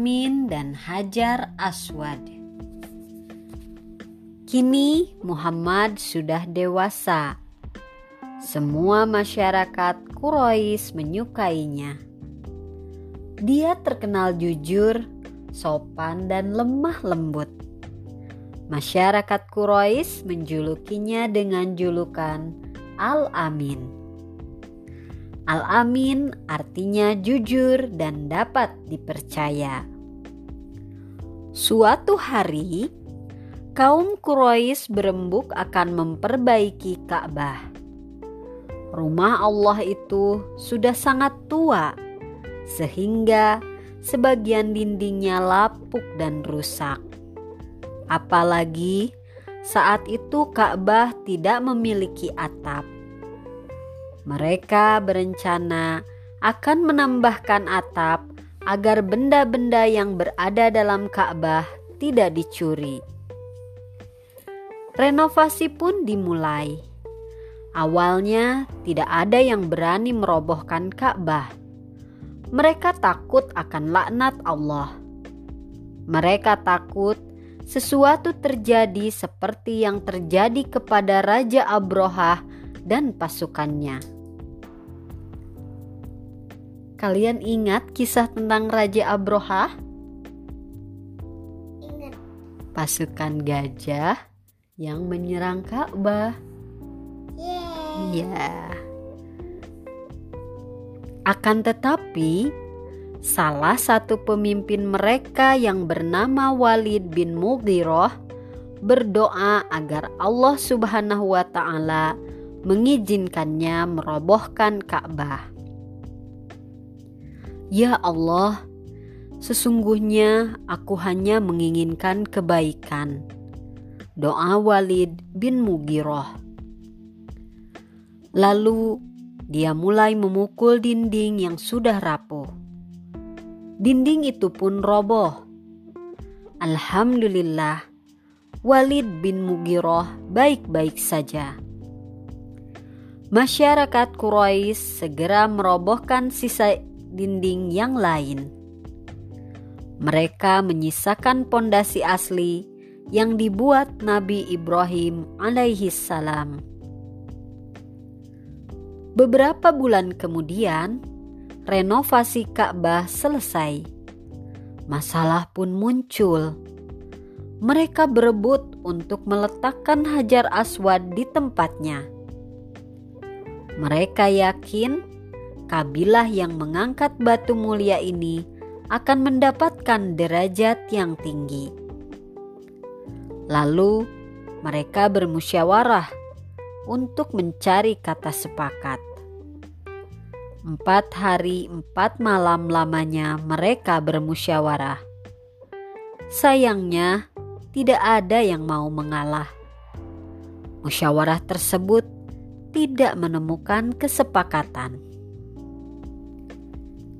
Al-Amin dan Hajar Aswad. Kini Muhammad sudah dewasa. Semua masyarakat Quraisy menyukainya. Dia terkenal jujur, sopan, dan lemah lembut. Masyarakat Quraisy menjulukinya dengan julukan Al-Amin. Al-Amin artinya jujur dan dapat dipercaya. Suatu hari, kaum Quraisy berembuk akan memperbaiki Ka'bah. Rumah Allah itu sudah sangat tua, sehingga sebagian dindingnya lapuk dan rusak. Apalagi saat itu Ka'bah tidak memiliki atap mereka berencana akan menambahkan atap agar benda-benda yang berada dalam Ka'bah tidak dicuri. Renovasi pun dimulai. Awalnya tidak ada yang berani merobohkan Ka'bah. Mereka takut akan laknat Allah. Mereka takut sesuatu terjadi seperti yang terjadi kepada Raja Abrohah dan pasukannya. Kalian ingat kisah tentang Raja Abroha? Ingat. Pasukan gajah yang menyerang Ka'bah. Iya. Akan tetapi, salah satu pemimpin mereka yang bernama Walid bin Mughirah berdoa agar Allah Subhanahu wa taala mengizinkannya merobohkan Ka'bah. Ya Allah, sesungguhnya aku hanya menginginkan kebaikan. Doa Walid bin Mugiroh. Lalu dia mulai memukul dinding yang sudah rapuh. Dinding itu pun roboh. Alhamdulillah, Walid bin Mugiroh baik-baik saja. Masyarakat Quraisy segera merobohkan sisa dinding yang lain. Mereka menyisakan pondasi asli yang dibuat Nabi Ibrahim alaihi salam. Beberapa bulan kemudian, renovasi Ka'bah selesai. Masalah pun muncul. Mereka berebut untuk meletakkan Hajar Aswad di tempatnya. Mereka yakin kabilah yang mengangkat batu mulia ini akan mendapatkan derajat yang tinggi. Lalu mereka bermusyawarah untuk mencari kata sepakat. Empat hari empat malam lamanya mereka bermusyawarah. Sayangnya, tidak ada yang mau mengalah. Musyawarah tersebut tidak menemukan kesepakatan.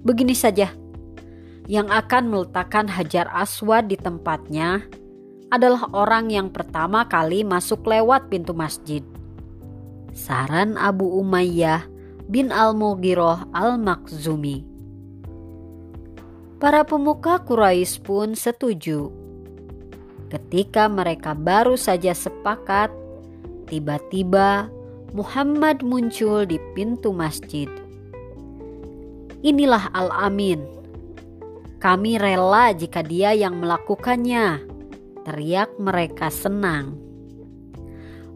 Begini saja, yang akan meletakkan Hajar Aswad di tempatnya adalah orang yang pertama kali masuk lewat pintu masjid. Saran Abu Umayyah bin Al-Mughirah Al-Makhzumi. Para pemuka Quraisy pun setuju. Ketika mereka baru saja sepakat, tiba-tiba Muhammad muncul di pintu masjid. Inilah Al-Amin. Kami rela jika dia yang melakukannya. Teriak mereka senang.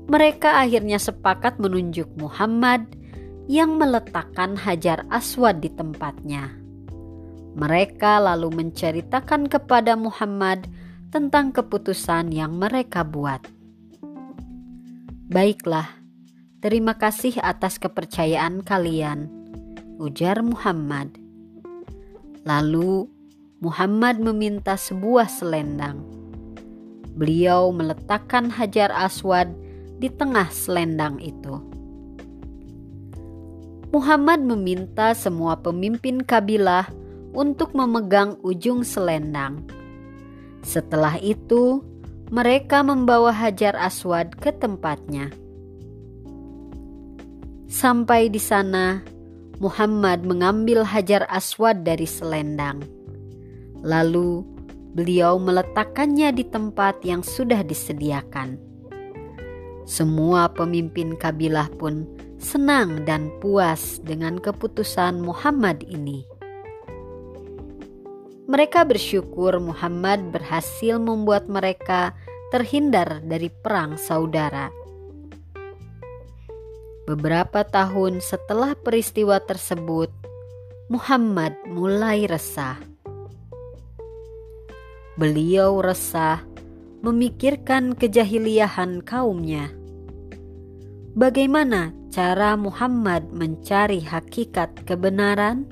Mereka akhirnya sepakat menunjuk Muhammad yang meletakkan Hajar Aswad di tempatnya. Mereka lalu menceritakan kepada Muhammad tentang keputusan yang mereka buat. Baiklah, terima kasih atas kepercayaan kalian ujar Muhammad. Lalu Muhammad meminta sebuah selendang. Beliau meletakkan Hajar Aswad di tengah selendang itu. Muhammad meminta semua pemimpin kabilah untuk memegang ujung selendang. Setelah itu, mereka membawa Hajar Aswad ke tempatnya. Sampai di sana, Muhammad mengambil hajar aswad dari selendang. Lalu beliau meletakkannya di tempat yang sudah disediakan. Semua pemimpin kabilah pun senang dan puas dengan keputusan Muhammad ini. Mereka bersyukur Muhammad berhasil membuat mereka terhindar dari perang saudara. Beberapa tahun setelah peristiwa tersebut, Muhammad mulai resah. Beliau resah memikirkan kejahiliahan kaumnya. Bagaimana cara Muhammad mencari hakikat kebenaran?